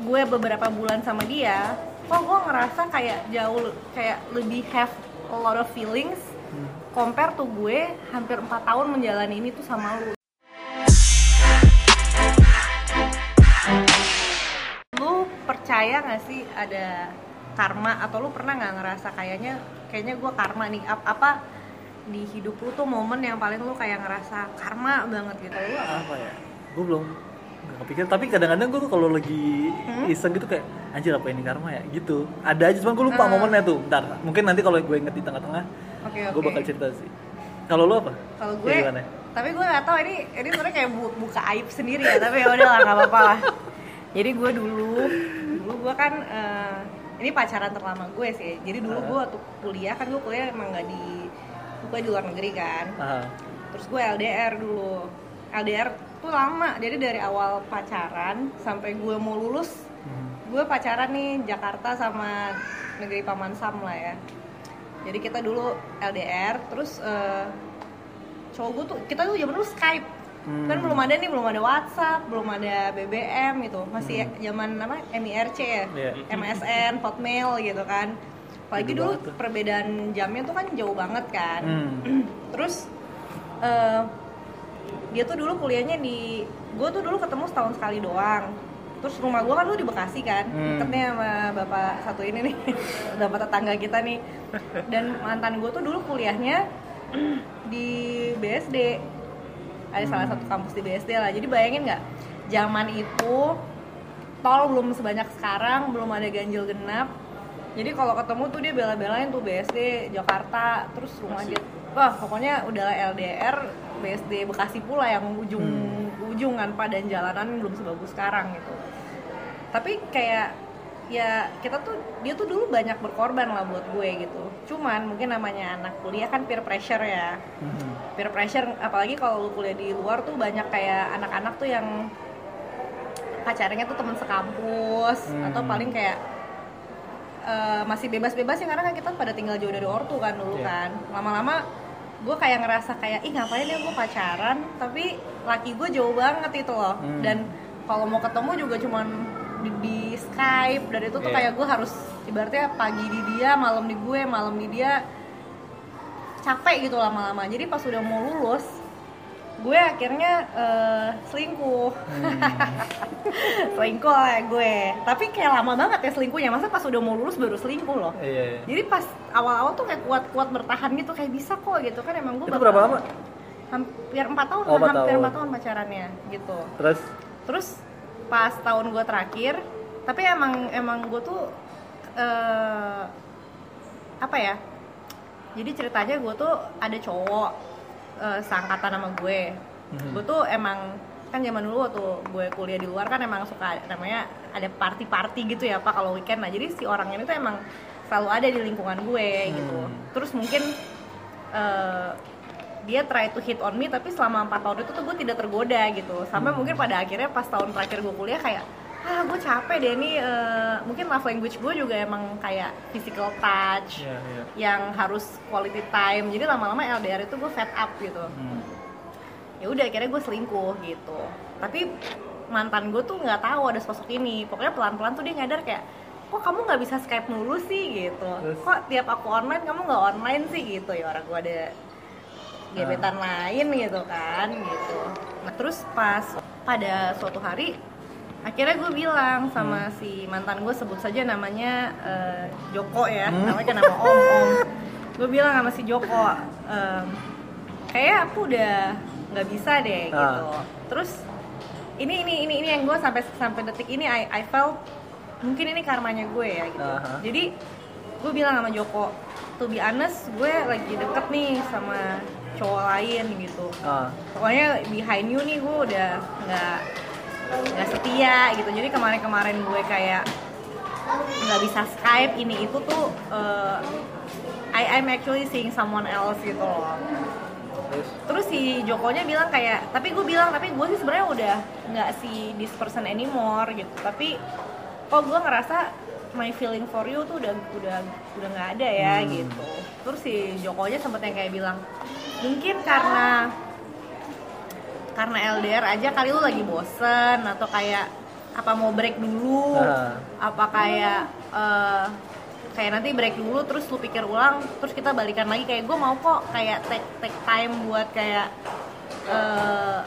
gue beberapa bulan sama dia kok gue ngerasa kayak jauh kayak lebih have a lot of feelings compare tuh gue hampir empat tahun menjalani ini tuh sama lu. Lu percaya gak sih ada karma? Atau lu pernah nggak ngerasa kayaknya kayaknya gue karma nih? Ap- apa di hidup lu tuh momen yang paling lu kayak ngerasa karma banget gitu? Lu apa? apa ya? Gue belum nggak kepikir tapi kadang-kadang gue tuh kalau lagi Hmm? iseng gitu kayak anjir apa ini karma ya? Gitu. Ada aja cuman gue lupa Hmm. momennya tuh. Bentar mungkin nanti kalau gue inget di tengah-tengah oke gue oke. bakal cerita sih. Kalau lu apa? Kalau gue gimana? tapi gue gak tahu ini ini sebenarnya kayak bu- buka aib sendiri ya tapi ya udah lah nggak apa-apa lah. Jadi gue dulu dulu gue kan eh, ini pacaran terlama gue sih. Jadi dulu Ah. gue waktu kuliah kan gue kuliah emang nggak di gue di luar negeri kan. Ah. Terus gue LDR dulu. LDR tuh lama jadi dari awal pacaran sampai gue mau lulus Hmm. gue pacaran nih Jakarta sama negeri Paman Sam lah ya jadi kita dulu LDR terus eh, cowok gue tuh kita tuh zaman dulu Skype Hmm. kan belum ada nih belum ada WhatsApp belum ada BBM gitu masih Hmm. zaman apa MIRC ya Iya. MSN Hotmail gitu kan apalagi Dulu dulu perbedaan jamnya tuh kan jauh banget kan Hmm. terus eh, dia tuh dulu kuliahnya di gue tuh dulu ketemu setahun sekali doang. Terus rumah gue kan dulu di Bekasi kan Hmm. deketnya sama bapak satu ini nih bapak tetangga kita nih. Dan mantan gue tuh dulu kuliahnya di BSD ada salah Hmm. satu kampus di BSD lah. Jadi bayangin nggak zaman itu tol belum sebanyak sekarang belum ada ganjil genap. Jadi kalau ketemu tuh dia bela-belain tuh BSD Jakarta terus rumah dia. Wah pokoknya udah LDR BSD Bekasi pula yang ujung ujung kan pak dan jalanan belum sebagus sekarang gitu tapi kayak ya kita tuh dia tuh dulu banyak berkorban lah buat gue gitu cuman mungkin namanya anak kuliah kan peer pressure ya Hmm. peer pressure apalagi kalau lu kuliah di luar tuh banyak kayak anak-anak tuh yang pacarnya tuh temen sekampus Hmm. atau paling kayak eh, masih bebas-bebas ya karena kan kita pada tinggal jauh dari ortu kan dulu Iya. kan lama-lama gue kayak ngerasa kayak ih ngapain ya gue pacaran tapi laki gue jauh banget itu loh Hmm. dan kalau mau ketemu juga cuman di, di Skype dan itu tuh Iya. kayak gue harus ibaratnya pagi di dia malam di gue malam di dia capek gitu lama-lama jadi pas udah mau lulus gue akhirnya eh, selingkuh. Hmm. selingkuh lah gue. Tapi kayak lama banget ya selingkuhnya. Masa pas udah mau lulus baru selingkuh loh. Iya, iya. jadi pas awal-awal tuh kayak kuat-kuat bertahan gitu kayak bisa kok gitu. Kan emang gue itu bakal- berapa lama? Hampir empat tahun Oh, lah, empat hampir tahun. empat tahun pacarannya gitu. Terus? Terus pas tahun gue terakhir tapi emang emang gue tuh eh, apa ya? Jadi ceritanya gue tuh ada cowok eh, seangkatan sama gue Mhm. gue tuh emang kan zaman dulu waktu gue kuliah di luar kan emang suka namanya ada party-party gitu ya pak kalau weekend nah jadi si orang ini tuh emang selalu ada di lingkungan gue gitu Hmm. terus mungkin eh, dia try to hit on me tapi selama empat tahun itu tuh gue tidak tergoda gitu sampai Hmm. mungkin pada akhirnya pas tahun terakhir gue kuliah kayak ah gue capek deh nih eh, mungkin love language gue juga emang kayak physical touch Iya, iya. yang harus quality time. Jadi lama-lama LDR itu gue fed up gitu. Hmm. ya udah akhirnya gue selingkuh gitu. Tapi mantan gue tuh nggak tahu ada sosok ini. Pokoknya pelan-pelan tuh dia nyadar kayak kok kamu nggak bisa skype mulu sih? gitu. Terus? kok tiap aku online kamu nggak online sih? gitu. Ya orang gue ada gebetan lain gitu kan gitu. Nah terus pas pada suatu hari akhirnya gue bilang sama si mantan gue sebut saja namanya eh, Joko ya. Hmm. namanya kan nama Om Om. Gue bilang sama si Joko em, kayak aku udah nggak bisa deh Ah. gitu. Terus ini ini ini ini yang gue sampai sampai detik ini I, I felt mungkin ini karmanya gue ya gitu. Aha. jadi gue bilang sama Joko to be honest gue lagi deket nih sama cowok lain gitu. Ah. Pokoknya behind you nih gue udah nggak nggak setia gitu. Jadi kemarin-kemarin gue kayak nggak bisa Skype ini itu tuh uh, I I'm actually seeing someone else gitu loh. Terus si Jokonya bilang kayak tapi gue bilang tapi gue sih sebenarnya udah nggak si this person anymore gitu. Tapi kok gue ngerasa my feeling for you tuh udah udah udah nggak ada ya Hmm. gitu. Terus si Jokonya sempet yang kayak bilang mungkin karena karena LDR aja kali lu lagi bosen atau kayak apa mau break dulu Ah. apa kayak eh, kayak nanti break dulu terus lu pikir ulang terus kita balikan lagi kayak gue mau kok kayak take take time buat kayak eh,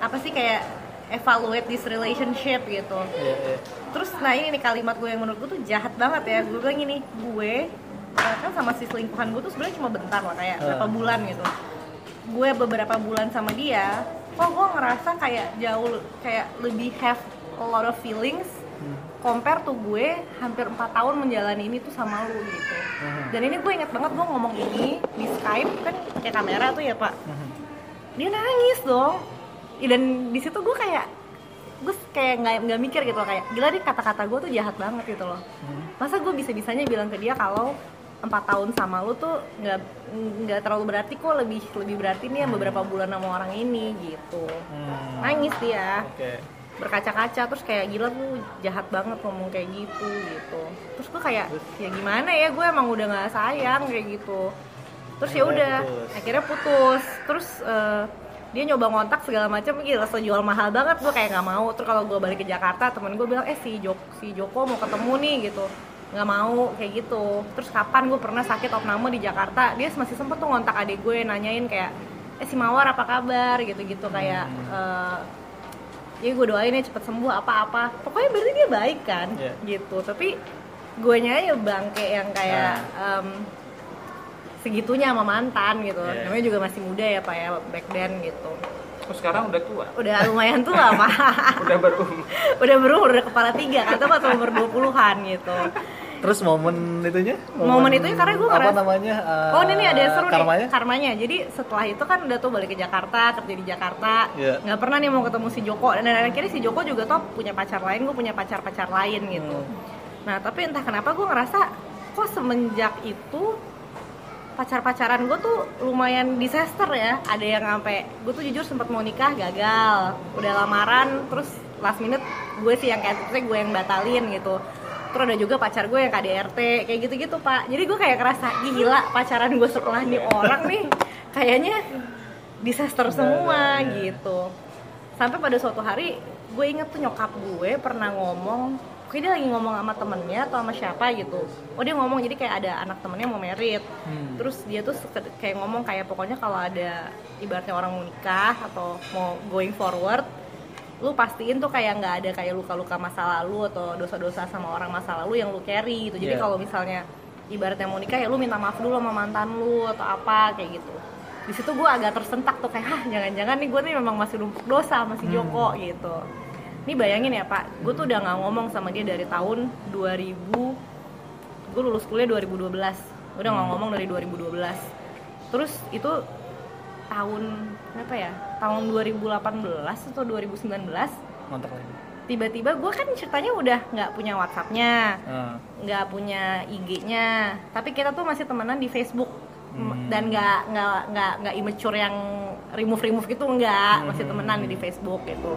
apa sih kayak evaluate this relationship gitu Iya, iya. terus nah ini nih kalimat gue yang menurut gue tuh jahat banget ya gue bilang gini gue eh, kan sama si selingkuhan gue tuh sebenarnya cuma bentar lah kayak Ah. berapa bulan gitu gue beberapa bulan sama dia kok gue ngerasa kayak jauh kayak lebih have a lot of feelings Hmm. compare tuh gue hampir 4 tahun menjalani ini tuh sama lu gitu Hmm. dan ini gue inget banget gue ngomong ini di Skype kan pakai kamera tuh ya pak Mhm. dia nangis dong dan di situ gue kayak gue kayak nggak nggak mikir gitu loh kayak gila nih kata-kata gue tuh jahat banget gitu loh Hmm. masa gue bisa bisanya bilang ke dia kalau empat tahun sama lu tuh nggak nggak terlalu berarti kok lebih lebih berarti nih yang beberapa bulan sama orang ini gitu. Hmm. nangis dia Oke. berkaca-kaca terus kayak gila tuh jahat banget ngomong kayak gitu gitu. Terus gue kayak ya gimana ya gue emang udah nggak sayang kayak gitu. Terus ya udah akhirnya putus. Terus eh, dia nyoba ngontak segala macam gila so jual mahal banget gue kayak nggak mau. Terus kalau gue balik ke Jakarta temen gue bilang eh si Joko si Joko mau ketemu nih gitu nggak mau kayak gitu. Terus kapan gue pernah sakit opname di Jakarta dia masih sempet tuh ngontak adik gue nanyain kayak eh si Mawar apa kabar? gitu gitu kayak eh, ya gue doain ya cepet sembuh apa-apa. Pokoknya berarti dia baik kan? Iya. gitu. Tapi gue ya bangke yang kayak em, segitunya sama mantan gitu. Iya. namanya juga masih muda ya pak ya back then gitu. Oh, sekarang udah tua. udah lumayan tua pak. Udah berumur. udah berumur udah kepala tiga kata waktu umur 20-an gitu Terus momen itunya? Momen itunya karena apa ngerasa- namanya? eh, Oh ini nih ada yang seru karmanya? nih karmanya. Jadi setelah itu kan udah tuh balik ke Jakarta kerja di Jakarta. Iya. Nggak pernah nih mau ketemu si Joko dan akhirnya si Joko juga tuh punya pacar lain, gue punya pacar pacar lain gitu. Hmm. Nah tapi entah kenapa gue ngerasa kok semenjak itu pacar-pacaran gue tuh lumayan disaster ya. Ada yang sampai gue tuh jujur sempat mau nikah gagal, udah lamaran terus last minute gue sih yang kayak gue yang batalin gitu terus ada juga pacar gue yang KDRT kayak gitu-gitu pak. Jadi gue kayak ngerasa gila pacaran gue setelah nih orang nih. Kayaknya disaster semua gitu. Sampai pada suatu hari gue inget tuh nyokap gue pernah ngomong kayak dia lagi ngomong sama temennya atau sama siapa gitu. Oh dia ngomong jadi kayak ada anak temennya mau merit. Hmm. terus dia tuh kayak ngomong kayak pokoknya kalau ada ibaratnya orang mau nikah atau mau going forward lu pastiin tuh kayak nggak ada kayak luka-luka masa lalu atau dosa-dosa sama orang masa lalu yang lu carry gitu. Jadi Iya. kalau misalnya ibaratnya mau nikah ya lu minta maaf dulu sama mantan lu atau apa kayak gitu. Di situ gue agak tersentak tuh kayak ah jangan-jangan nih gue nih memang masih numpuk dosa sama si Joko gitu. Ini bayangin ya pak gue tuh udah nggak ngomong sama dia dari tahun 2000 gue lulus kuliah 2012 udah nggak ngomong dari 2012 terus itu tahun apa ya tahun 2018 atau 2019 Mantap lagi. tiba-tiba gue kan ceritanya udah nggak punya WhatsAppnya Ah. nggak punya IG-nya tapi kita tuh masih temenan di Facebook Hmm. dan nggak nggak nggak nggak immature yang remove remove gitu nggak masih Hmm. temenan di Facebook gitu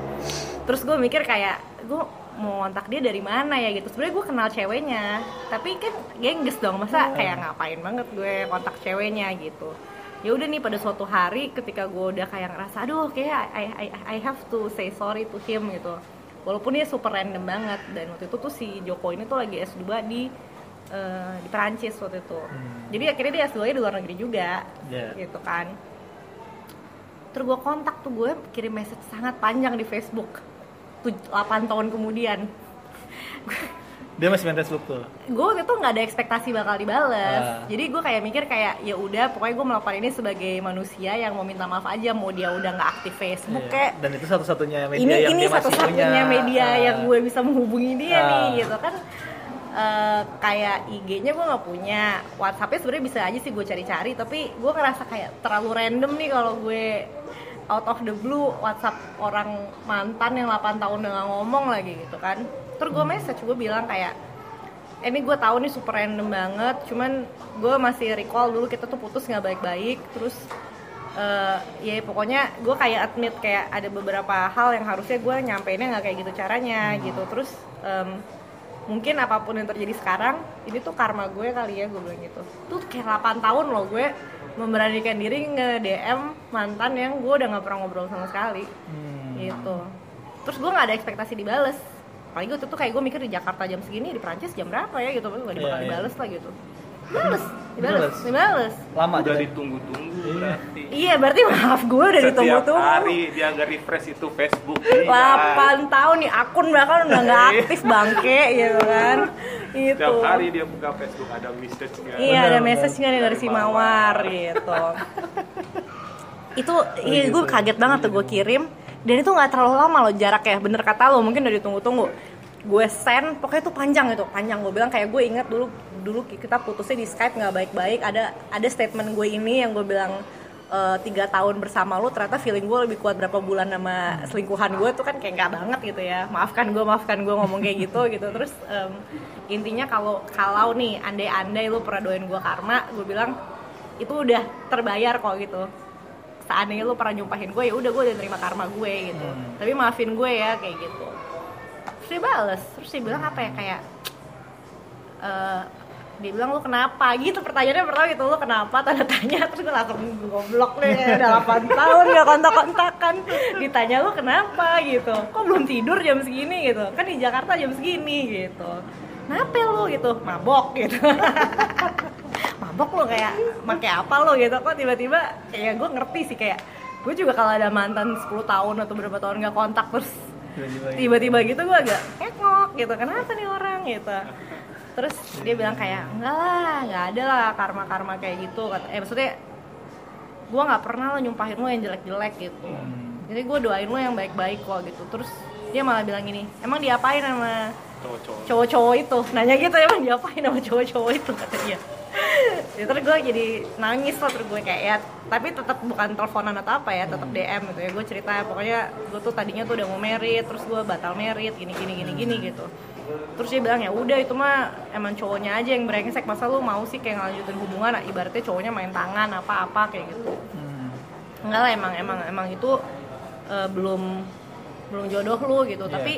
terus gue mikir kayak gue mau kontak dia dari mana ya gitu sebenarnya gue kenal ceweknya tapi kan gengges dong masa Hmm. kayak ngapain banget gue kontak ceweknya gitu ya udah nih pada suatu hari ketika gue udah kayak ngerasa aduh kayak I, I, I have to say sorry to him gitu walaupun dia super random banget dan waktu itu tuh si Joko ini tuh lagi S2 di eh, di Perancis waktu itu Hmm. jadi akhirnya dia S2 nya di luar negeri juga Iya. gitu kan terus gue kontak tuh gue kirim message sangat panjang di Facebook tuh 8 tahun kemudian Dia masih main Facebook tuh. gue waktu itu nggak ada ekspektasi bakal dibales Ah. jadi gue kayak mikir kayak ya udah pokoknya gue melakukan ini sebagai manusia yang mau minta maaf aja mau dia udah nggak aktif Facebook Iya. kayak Dan itu satu-satunya media ini yang ini dia masih satu-satunya punya. media Ah. yang gue bisa menghubungi dia Ah. nih gitu kan Eh, kayak IG-nya gue nggak punya WhatsApp-nya sebenarnya bisa aja sih gue cari-cari tapi gue ngerasa kayak terlalu random nih kalau gue out of the blue WhatsApp orang mantan yang 8 tahun udah ngomong lagi gitu kan terus gue message gue bilang kayak "Eh, ini gue tahu nih super random banget cuman gue masih recall dulu kita tuh putus nggak baik-baik. Terus eh, ya pokoknya gue kayak admit kayak ada beberapa hal yang harusnya gue nyampeinnya nggak kayak gitu caranya gitu. Terus em, mungkin apa pun yang terjadi sekarang ini tuh karma gue kali ya gue bilang gitu. Tuh kayak 8 tahun loh gue memberanikan diri nge DM mantan yang gue udah nggak pernah ngobrol sama sekali. Hmm. gitu. Terus gue nggak ada ekspektasi dibales apalagi waktu itu kayak gue mikir di Jakarta jam segini di Prancis jam berapa ya gitu nggak Iya, dibakal iya. dibales lah gitu dibales dibales Dibales? dibales Lama Udah ditunggu-tunggu Iya. berarti. iya berarti maaf gue udah Setiap ditunggu-tunggu hari dia nggak refresh itu Facebook dia. 8 tahun nih akun bahkan udah nggak aktif bangke gitu kan itu Setiap hari dia buka Facebook ada message-nya. iya ada message-nya nih dari si Mawar gitu itu iya gitu. gue kaget banget tuh gue kirim dan itu nggak terlalu lama loh jaraknya bener kata lo mungkin udah ditunggu-tunggu. Gue send pokoknya itu panjang itu panjang. Gue bilang kayak gue inget dulu dulu kita putusnya di Skype nggak baik-baik. Ada ada statement gue ini yang gue bilang eh, tiga tahun bersama lu ternyata feeling gue lebih kuat berapa bulan sama selingkuhan gue tuh kan kayak nggak banget gitu ya. Maafkan gue maafkan gue ngomong kayak gitu gitu. Terus em, intinya kalau kalau nih andai-andai lu pernah doain gue karma gue bilang itu udah terbayar kok gitu seandainya lu pernah nyumpahin gue ya udah gue udah terima karma gue gitu. Hmm. tapi maafin gue ya kayak gitu. Terus dia bales. Terus dia bilang apa ya kayak eh, dia bilang lu kenapa? Gitu pertanyaannya pertama gitu lu kenapa? Tanda tanya terus gue langsung goblok nih udah 8 tahun gak kontak-kontakan. Ditanya lu kenapa? Gitu. Kok belum tidur jam segini? Gitu. Kan di Jakarta jam segini gitu. Kenapa lu? Gitu. Mabok gitu mabok lo kayak make apa lo gitu. Kok tiba-tiba kayak gue ngerti sih kayak gue juga kalau ada mantan 10 tahun atau berapa tahun nggak kontak terus Tiba-tiba gitu. gitu gue agak kekok gitu. Kenapa nih orang gitu? Terus dia bilang kayak enggak lah nggak ada lah karma karma kayak gitu. Kata eh maksudnya gue nggak pernah lo nyumpahin lo yang jelek-jelek gitu. Hmm. jadi gue doain lo yang baik-baik kok gitu. Terus dia malah bilang gini emang diapain sama Cowok-cowok. cowok-cowok itu. Nanya gitu emang diapain sama cowok-cowok itu? Kata dia ya, terus gue jadi nangis lah terus gue kayak ya tapi tetap bukan teleponan atau apa ya tetap DM gitu ya. Gue cerita pokoknya gue tuh tadinya tuh udah mau merit terus gue batal merit gini gini gini gini gitu. Terus dia bilang ya udah itu mah emang cowoknya aja yang brengsek masa lu mau sih kayak ngelanjutin hubungan? Nah, ibaratnya cowoknya main tangan apa apa kayak gitu. Hmm. enggak lah emang emang emang itu eh, belum belum jodoh lu gitu. Iya. tapi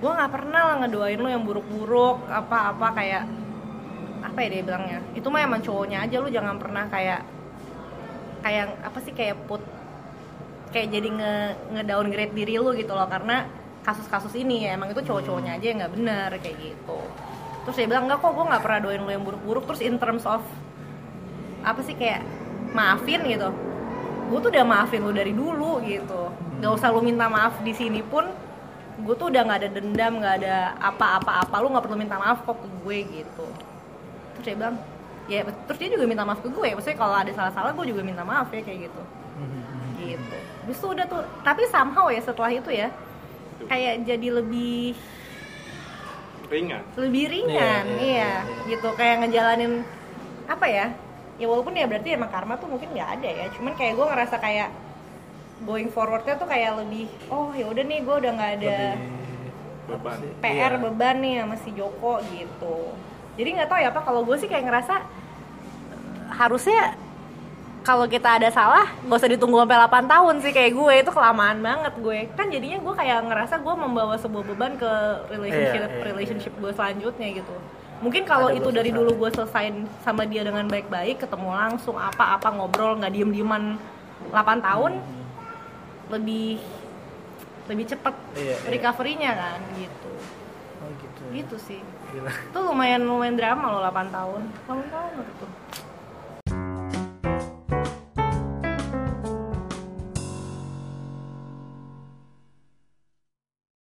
gue nggak pernah lah ngedoain lu yang buruk-buruk apa apa kayak apa ya dia bilangnya? Itu mah emang cowoknya aja lu jangan pernah kayak kayak apa sih kayak put kayak jadi nge ngedowngrade diri lu gitu loh karena kasus-kasus ini ya emang itu cowok-cowoknya aja yang nggak benar kayak gitu. Terus dia bilang enggak kok gue nggak pernah doain lu yang buruk-buruk. Terus in terms of apa sih kayak maafin gitu gue tuh udah maafin lu dari dulu gitu. Gak usah lu minta maaf di sini pun gue tuh udah nggak ada dendam nggak ada apa-apa-apa. Lu nggak perlu minta maaf kok ke gue gitu. Terus dia bilang ya terus dia juga minta maaf ke gue. Maksudnya kalau ada salah-salah gue juga minta maaf ya kayak gitu. Gitu. Habis itu udah tuh tapi somehow ya setelah itu ya kayak jadi lebih Ringan. lebih ringan Iya, iya, iya, iya. gitu kayak ngejalanin apa ya? Ya walaupun ya berarti emang karma tuh mungkin nggak ada ya. Cuman kayak gue ngerasa kayak going forwardnya tuh kayak lebih oh ya udah nih gue udah nggak ada Lebih- Beban. PR Iya. beban nih sama si Joko gitu jadi nggak tahu ya apa kalau gue sih kayak ngerasa harusnya kalau kita ada salah gak usah ditunggu sampai 8 tahun sih kayak gue itu kelamaan banget gue kan jadinya gue kayak ngerasa gue membawa sebuah beban ke relationship Iya, iya, relationship gue selanjutnya gitu mungkin kalau itu dari selesai. dulu gue selesain sama dia dengan baik-baik ketemu langsung apa-apa ngobrol nggak diem-dieman 8 tahun lebih lebih cepet Iya, iya. recovery-nya kan gitu Oh gitu. gitu sih Gila. itu lumayan lumayan drama loh 8 tahun 8 tahun itu